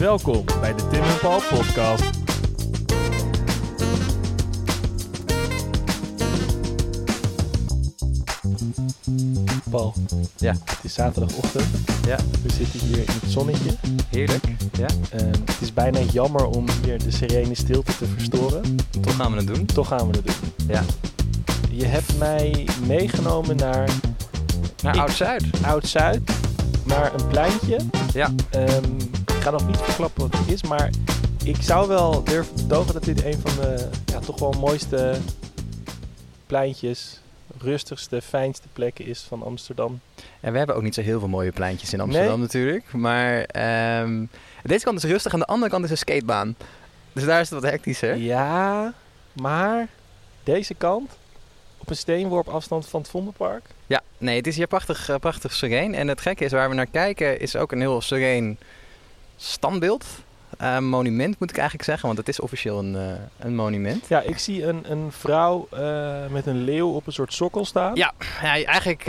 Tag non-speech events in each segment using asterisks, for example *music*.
Welkom bij de Tim en Paul podcast. Paul, Ja. het is zaterdagochtend. Ja. We zitten hier in het zonnetje. Heerlijk. Ja, Ehm, het is bijna jammer om hier de serene stilte te verstoren. toch gaan we het doen. Toch gaan we het doen. Ja. Je hebt mij meegenomen naar Naar Ik- Oud-Zuid. Oud-Zuid, naar een pleintje. Ja. Ehm, ik ga nog niet verklappen wat het is, maar ik zou wel durven betogen dat dit een van de ja, toch wel mooiste pleintjes, rustigste, fijnste plekken is van Amsterdam. En we hebben ook niet zo heel veel mooie pleintjes in Amsterdam Nee. natuurlijk. Maar ehm, deze kant is rustig, aan de andere kant is een skatebaan. Dus daar is het wat hectischer. Ja, maar deze kant, op een steenworp afstand van het Vondelpark. Ja, nee, het is hier prachtig, eh, prachtig sereen. En het gekke is, waar we naar kijken, is ook een heel sereen standbeeld. Eh, monument moet ik eigenlijk zeggen, want het is officieel een, eh, een monument. Ja, ik zie een, een vrouw eh, met een leeuw op een soort sokkel staan. Ja, ja eigenlijk...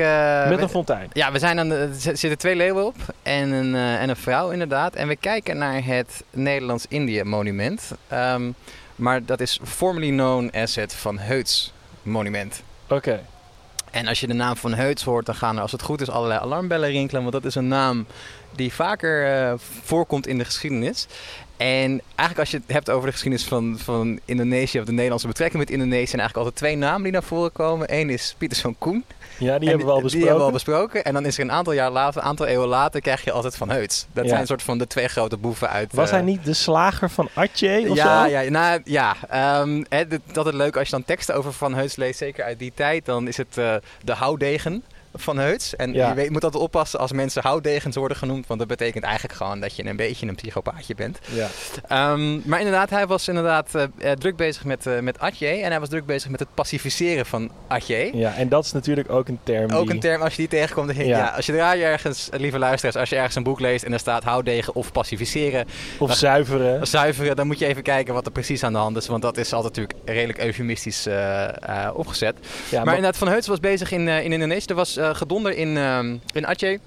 met we- een fontein. Ja, we zijn aan de, er zitten twee leeuwen op en een, en een vrouw inderdaad. En we kijken naar het Nederlands-Indië monument. Ehm, maar dat is formerly known as het Van Heuts monument. Oké. En als je de naam Van Heuts hoort, dan gaan er als het goed is allerlei alarmbellen rinkelen. Want dat is een naam die vaker eh, voorkomt in de geschiedenis. En eigenlijk als je het hebt over de geschiedenis van, van Indonesië of de Nederlandse betrekking met Indonesië... zijn eigenlijk altijd twee namen die naar voren komen. Eén is Pieterszoon Koen Ja, die en hebben we al Die besproken. hebben we al besproken. En dan is er een aantal jaar later, een aantal eeuwen later, krijg je altijd Van Heuts. Dat Ja. zijn een soort van de twee grote boeven uit... Was eh, hij niet de slager van Atje of ja, zo? ja, nou, ja. ehm, dat is leuk als je dan teksten over Van Heuts leest, zeker uit die tijd. Dan is het eh, de houdegen van Heuts. En Ja. je weet, moet altijd oppassen als mensen houddegens worden genoemd. Want dat betekent eigenlijk gewoon dat je een beetje een psychopaatje bent. Ja. Ehm, maar inderdaad, hij was inderdaad eh, eh, druk bezig met, eh met Atje. En hij was druk bezig met het pacificeren van Atje. ja, en dat is natuurlijk ook een term Ook die... een term, als je die tegenkomt, dan Ja. ja. als je daar ergens, lieve luisteraars, als je ergens een boek leest en er staat houdegen of pacificeren, Of zuiveren. zuiveren, dan moet je even kijken wat er precies aan de hand is. Want dat is altijd natuurlijk redelijk eufemistisch opgezet. Ja, maar inderdaad, Van Heuts was bezig in, in Indonesië. Er was gedonder in, ehm, in Aceh.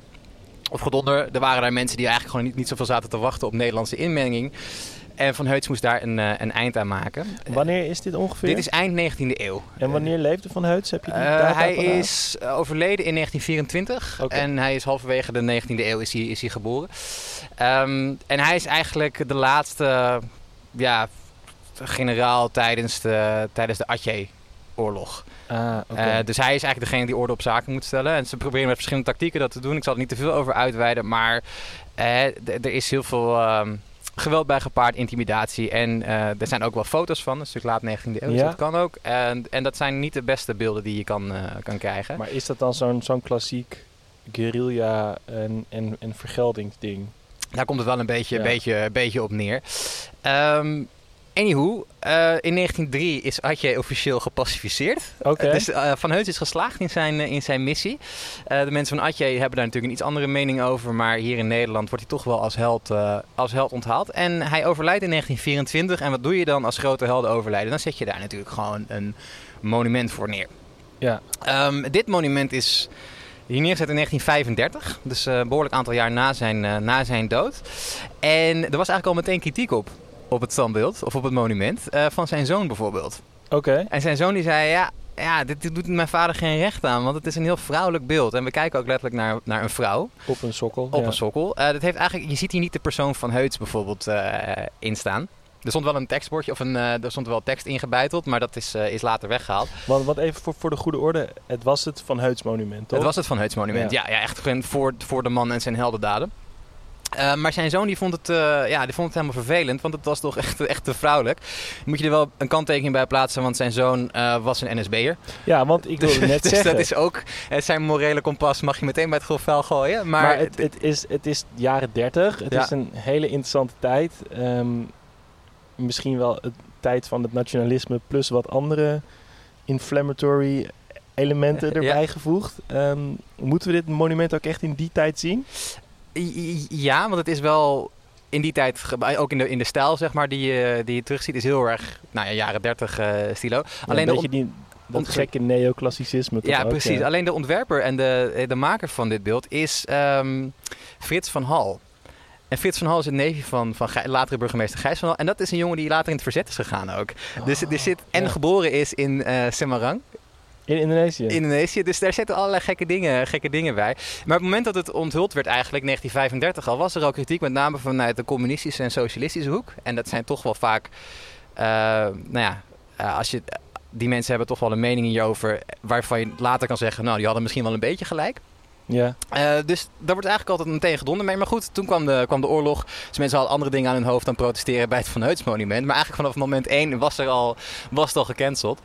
Of gedonder, er waren daar mensen die eigenlijk gewoon niet, niet zoveel zaten te wachten op Nederlandse inmenging. En Van Heuts moest daar een, eh, een eind aan maken. Wanneer is dit ongeveer? Dit is eind 19e eeuw. En wanneer leefde Van Heuts? Heb je die Eh, data hij is eh, overleden in 1924 Oké. en hij is halverwege de 19e eeuw is hij, is hij geboren. Ehm, en hij is eigenlijk de laatste ja, generaal tijdens de, tijdens de Aceh-oorlog. Ah. Eh, dus hij is eigenlijk degene die orde op zaken moet stellen. En ze proberen met verschillende tactieken dat te doen. Ik zal er niet te veel over uitweiden, maar eh, er is heel veel ehm, geweld bij gepaard, intimidatie. En eh, er zijn ook wel foto's van, een stuk laat 19e eeuw, dus Ja. dat kan ook. En, en dat zijn niet de beste beelden die je kan, kan krijgen. maar is dat dan zo'n zo'n klassiek guerrilla en, en, en vergeldingsding? Daar komt het wel een beetje, Ja. beetje, beetje op neer. Ehm anywho, eh, in 1903 is Atje officieel gepacificeerd. Oké. Dus eh, Van Heuts is geslaagd in zijn, eh, in zijn missie. Eh, de mensen van Atje hebben daar natuurlijk een iets andere mening over. Maar hier in Nederland wordt hij toch wel als held, eh, als held onthaald. En hij overlijdt in 1924. En wat doe je dan als grote helden overlijden? Dan zet je daar natuurlijk gewoon een monument voor neer. Ja. Ehm, dit monument is hier neergezet in 1935. Dus eh, een behoorlijk aantal jaar na zijn, eh, na zijn dood. En er was eigenlijk al meteen kritiek op. Op het standbeeld of op het monument. eh, van zijn zoon bijvoorbeeld. Oké. En zijn zoon die zei, ja, ja dit, doet mijn vader geen recht aan, want het is een heel vrouwelijk beeld. En we kijken ook letterlijk naar, naar een vrouw Op een sokkel. op ja. een sokkel. Eh, dat heeft eigenlijk, je ziet hier niet de persoon van Heuts bijvoorbeeld eh, in staan. Er stond wel een tekstbordje of een, er stond wel tekst ingebeiteld, maar dat is, is later weggehaald. Want, want even voor, voor de goede orde, het was het Van Heuts monument, toch? Het was het Van Heuts monument, ja. ja, echt gewoon voor, voor de man en zijn heldendaden. Eh, maar zijn zoon die vond, het, eh, ja, die vond het helemaal vervelend, want het was toch *laughs* echt, echt te vrouwelijk. Moet je er wel een kanttekening bij plaatsen, want zijn zoon eh, was een NSB'er. Ja, want ik wilde net *laughs* dus zeggen... dat is ook, zijn morele kompas mag je meteen bij het grofvuil gooien. Maar, Maar, het, het, is, het is jaren 30. Het Ja. is een hele interessante tijd. Ehm, misschien wel het tijd van het nationalisme plus wat andere inflammatory elementen Ja. erbij gevoegd. Ehm, moeten we dit monument ook echt in die tijd zien? Ja, want het is wel in die tijd, ook in de, in de stijl zeg maar, die je, die je terugziet, is heel erg, nou ja, jaren 30 eh, stilo. Alleen een beetje die, dat gekke neoclassicisme. Ja, ook, precies. ja. Alleen de ontwerper en de, de maker van dit beeld is ehm, Frits van Hal. En Frits van Hal is het neefje van, van Gij- latere burgemeester Gijs van Hal. En dat is een jongen die later in het verzet is gegaan ook. dus er zit, en ja. geboren is in eh Semarang, In Indonesië. Indonesië. Dus daar zitten allerlei gekke dingen, gekke dingen bij. Maar op het moment dat het onthuld werd, eigenlijk 1935 al, was er al kritiek, met name vanuit de communistische en socialistische hoek. En dat zijn toch wel vaak, eh, nou ja, eh, als je, die mensen hebben toch wel een mening hierover, waarvan je later kan zeggen, nou, die hadden misschien wel een beetje gelijk. Ja. Eh, dus daar wordt eigenlijk altijd meteen gedonder mee. Maar goed, toen kwam de, kwam de oorlog. Dus mensen hadden andere dingen aan hun hoofd dan protesteren bij het Van Heuts monument. Maar eigenlijk vanaf moment 1 was, er al, was het al gecanceld.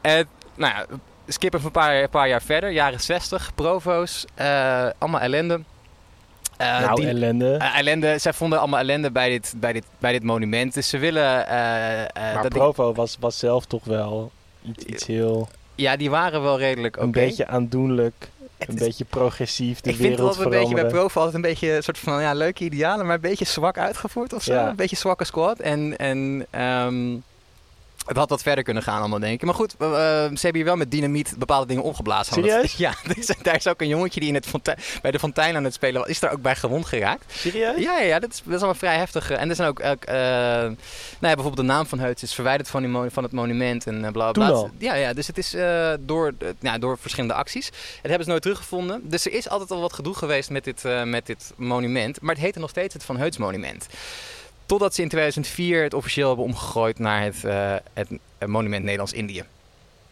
Eh, nou ja, skippen een paar, een paar jaar verder. Jaren 60, provo's, eh, allemaal ellende. Eh, nou, die- ellende. eh, ellende. Zij vonden allemaal ellende bij dit, bij dit, bij dit monument. Dus ze willen... maar dat Provo was, was zelf toch wel iets, iets heel... ja, die waren wel redelijk. Een beetje aandoenlijk. Het Een is- beetje progressief. De ik vind het een beetje bij. Provo altijd een beetje een soort van ja, leuke idealen, maar een beetje zwak uitgevoerd of zo. Ja. Een beetje zwakke squad. En, en ehm, het had wat verder kunnen gaan allemaal, denk ik. Maar goed, ze hebben hier wel met dynamiet bepaalde dingen opgeblazen. Serieus? *laughs* Ja, dus daar is ook een jongetje die in het fontein, bij de fontein aan het spelen was. Is daar ook bij gewond geraakt. Serieus? Ja, ja, ja dat, is, dat is allemaal vrij heftig. eh, En er zijn ook, eh, nou ja, bijvoorbeeld de naam van Heuts is verwijderd van, die van het monument en eh, bla bla? Ja, ja, dus het is door, ja, door verschillende acties. Het hebben ze nooit teruggevonden. Dus er is altijd al wat gedoe geweest met dit, met dit monument. Maar het heette nog steeds het Van Heuts monument. Totdat ze in 2004 het officieel hebben omgegooid naar het, eh, het eh, monument Nederlands-Indië.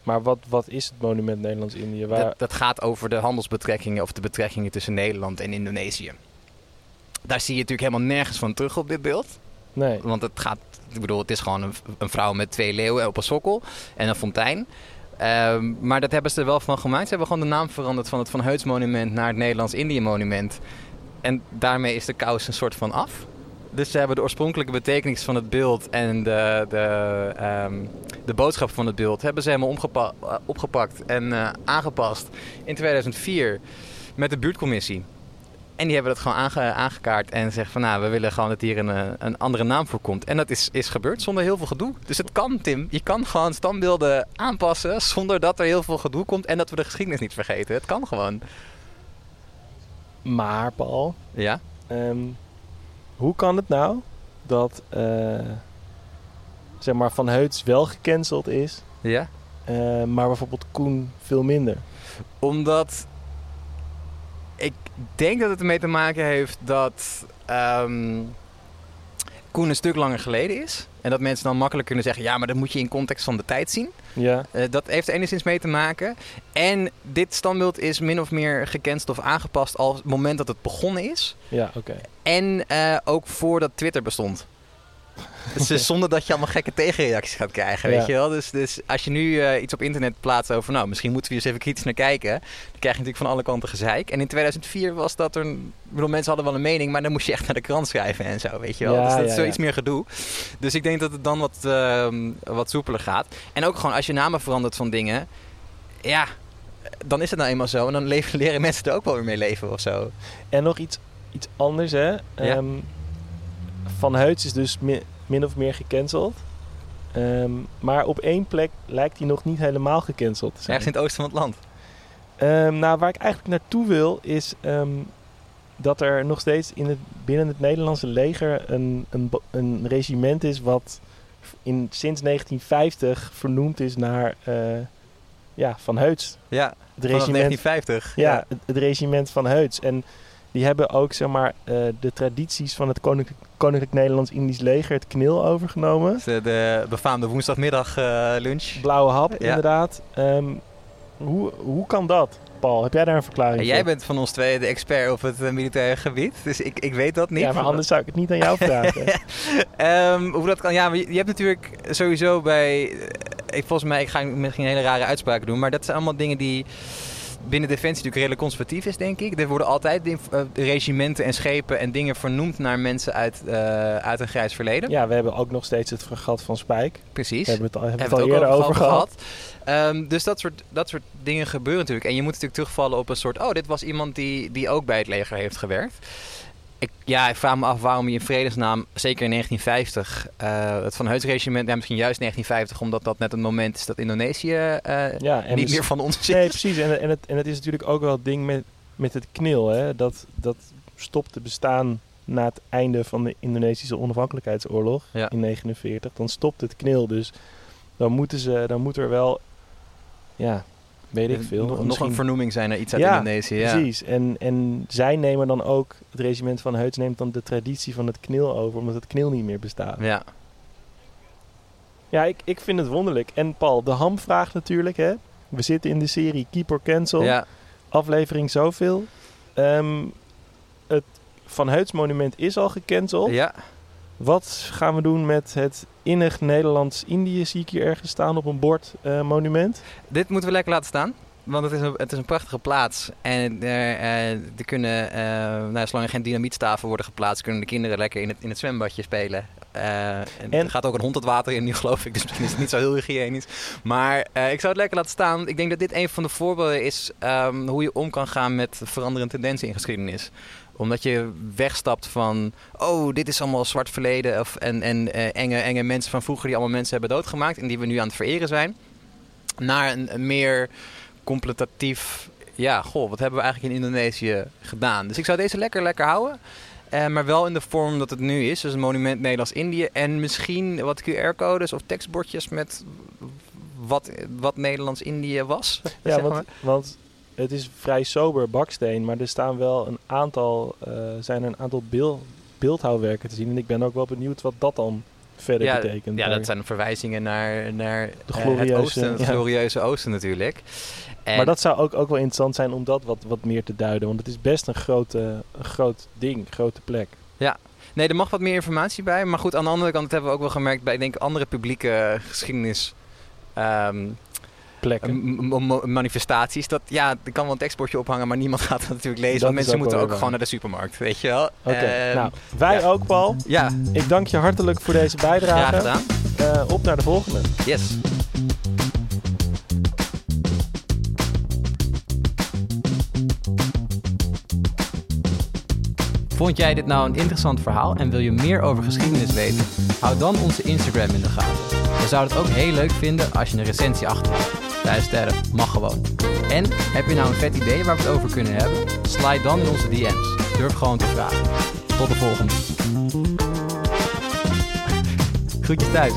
Maar wat, wat is het monument Nederlands-Indië? Waar... Dat, dat gaat over de handelsbetrekkingen of de betrekkingen tussen Nederland en Indonesië. Daar zie je natuurlijk helemaal nergens van terug op dit beeld. Nee. Want het gaat, ik bedoel, het is gewoon een, een vrouw met twee leeuwen op een sokkel en een fontein. Ehm, maar dat hebben ze er wel van gemaakt. Ze hebben gewoon de naam veranderd van het Van Heuts monument naar het Nederlands-Indië monument. En daarmee is de kous een soort van af. Dus ze hebben de oorspronkelijke betekenis van het beeld en de, de, ehm, de boodschap van het beeld hebben ze helemaal omgepa- eh, opgepakt en eh, aangepast in 2004 met de buurtcommissie. En die hebben dat gewoon aange- aangekaart en zeggen van nou, we willen gewoon dat hier een, eh, een andere naam voor komt. En dat is, is gebeurd zonder heel veel gedoe. Dus het kan, Tim. Je kan gewoon standbeelden aanpassen zonder dat er heel veel gedoe komt en dat we de geschiedenis niet vergeten. Het kan gewoon. Maar, Paul, Ja? ehm, hoe kan het nou dat eh, zeg maar Van Heuts wel gecanceld is, Ja? eh, maar bijvoorbeeld Koen veel minder? Omdat ik denk dat het ermee te maken heeft dat ehm, Koen een stuk langer geleden is. En dat mensen dan makkelijk kunnen zeggen: ja, maar dat moet je in context van de tijd zien. Ja, Eh, dat heeft er enigszins mee te maken. En dit standbeeld is min of meer gecanceld of aangepast al het moment dat het begonnen is. ja oké. En eh, ook voordat Twitter bestond. Dus eh, zonder dat je allemaal gekke tegenreacties gaat krijgen, Ja. weet je wel. Dus, dus als je nu eh, iets op internet plaatst over... nou, misschien moeten we eens even kritisch naar kijken... dan krijg je natuurlijk van alle kanten gezeik. En in 2004 was dat er... Bedoel, mensen hadden wel een mening... maar dan moest je echt naar de krant schrijven en zo, weet je wel. Ja, dus dat ja, is zoiets meer gedoe. Dus ik denk dat het dan wat, ehm, wat soepeler gaat. En ook gewoon als je namen verandert van dingen... ja, dan is het nou eenmaal zo. En dan leven, *laughs* leren mensen er ook wel weer mee leven of zo. En nog iets, iets anders, hè? Ehm, van Heuts is dus mi- min of meer gecanceld. Ehm, maar op één plek lijkt hij nog niet helemaal gecanceld te zijn. Ergens in het oosten van het land. Ehm, nou, waar ik eigenlijk naartoe wil, is ehm, dat er nog steeds in het, binnen het Nederlandse leger een, een, een regiment is wat in, sinds 1950 vernoemd is naar eh, ja, Van Heuts. Ja, Het regiment, 1950. ja, het, het regiment Van Heuts. En die hebben ook zeg maar, eh, de tradities van het Koninklijk, Koninklijk Nederlands-Indisch leger, het KNIL, overgenomen. Dus, eh, De befaamde woensdagmiddag eh, lunch. Blauwe hap, Ja. inderdaad. Ehm, hoe, hoe kan dat, Paul? Heb jij daar een verklaring voor? jij bent van ons twee de expert op het eh, militaire gebied, dus ik, ik weet dat niet. Ja, maar anders zou ik het niet aan jou vragen. *laughs* Ehm, hoe dat kan, ja, maar je, je hebt natuurlijk sowieso bij, ik, volgens mij, ik ga misschien hele rare uitspraken doen, maar dat zijn allemaal dingen die binnen Defensie natuurlijk redelijk conservatief is, denk ik. Er worden altijd eh, regimenten en schepen en dingen vernoemd naar mensen uit, eh, uit een grijs verleden. ja, we hebben ook nog steeds het fregat van Spijk. Precies. Daar hebben we het al, hebben Hebben het al eerder over gehad. Ehm, dus dat soort, dat soort dingen gebeuren natuurlijk. En je moet natuurlijk terugvallen op een soort... Oh, dit was iemand die, die ook bij het leger heeft gewerkt. Ik, ja, ik vraag me af waarom je in vredesnaam, zeker in 1950... eh, het Van Heuts regiment, ja, misschien juist 1950... omdat dat net een moment is dat Indonesië eh, Ja, niet dus- meer van ons is. Nee, precies. En, en, het, en het is natuurlijk ook wel het ding met, met het knil. Hè? Dat, dat stopt te bestaan na het einde van de Indonesische onafhankelijkheidsoorlog Ja. in 49. Dan stopt het knil. Dus dan, moeten ze, dan moet er wel, ja, weet ik veel. Nog, nog misschien- een vernoeming zijn naar iets uit Ja, Indonesië. Ja. Precies. En, en zij nemen dan ook, het regiment van Heuts neemt dan de traditie van het knil over, omdat het knil niet meer bestaat. Ja. Ja, ik, ik vind het wonderlijk. En Paul, de hamvraag natuurlijk, hè. We zitten in de serie Keep or Cancel. Ja. Aflevering zoveel. Ehm, het Van Heuts monument is al gecanceld. ja. Wat gaan we doen met het innig Nederlands-Indië? Zie ik hier ergens staan op een bord eh, monument. Dit moeten we lekker laten staan. Want het is een, het is een prachtige plaats. En er, eh, er kunnen, eh, nou, zolang er geen dynamietstaven worden geplaatst, kunnen de kinderen lekker in het, in het zwembadje spelen. Eh, en, En- er gaat ook een hond het water in nu, geloof ik. Dus misschien is het niet zo heel hygiënisch. Maar eh, ik zou het lekker laten staan. Ik denk dat dit een van de voorbeelden is ehm, hoe je om kan gaan met veranderende tendensen in geschiedenis omdat je wegstapt van, oh, dit is allemaal zwart verleden. Of, en en eh, enge, enge mensen van vroeger die allemaal mensen hebben doodgemaakt. En die we nu aan het vereren zijn. Naar een, een meer completatief, ja, goh, wat hebben we eigenlijk in Indonesië gedaan? Dus ik zou deze lekker, lekker houden. Eh, maar wel in de vorm dat het nu is. Dus een monument Nederlands-Indië. En misschien wat QR-codes of tekstbordjes met wat, wat Nederlands-Indië was. Ja, zeg want, want het is vrij sober baksteen, maar er staan wel een aantal, eh, zijn een aantal beeld, beeldhouwwerken te zien. En ik ben ook wel benieuwd wat dat dan verder ja, betekent. Ja, daar. dat zijn verwijzingen naar, naar De eh, het glorieuze- oosten, het ja. glorieuze oosten natuurlijk. En Maar dat zou ook, ook wel interessant zijn om dat wat, wat meer te duiden. Want het is best een, grote, een groot ding, grote plek. Nee, er mag wat meer informatie bij. Maar goed, aan de andere kant hebben we ook wel gemerkt bij denk ik, andere publieke geschiedenis. ehm, Plekken. manifestaties. Dat ja, er kan wel een tekstbordje ophangen, maar niemand *laughs* gaat het natuurlijk lezen. Dat want mensen ook moeten ook gewoon naar de supermarkt, weet je wel. Oké, Ehm, nou, wij ja. ook Paul. Ja, Ik dank je hartelijk voor deze graag bijdrage. gedaan. Eh, op naar de volgende. Yes. Vond jij dit nou een interessant verhaal en wil je meer over geschiedenis weten? Hou dan onze Instagram in de gaten. We zouden het ook heel leuk vinden als je een recensie achterlaat. Vijf sterren, mag gewoon. En heb je nou een vet idee waar we het over kunnen hebben? Slide dan in onze DM's. Durf gewoon te vragen. Tot de volgende. Groetjes thuis.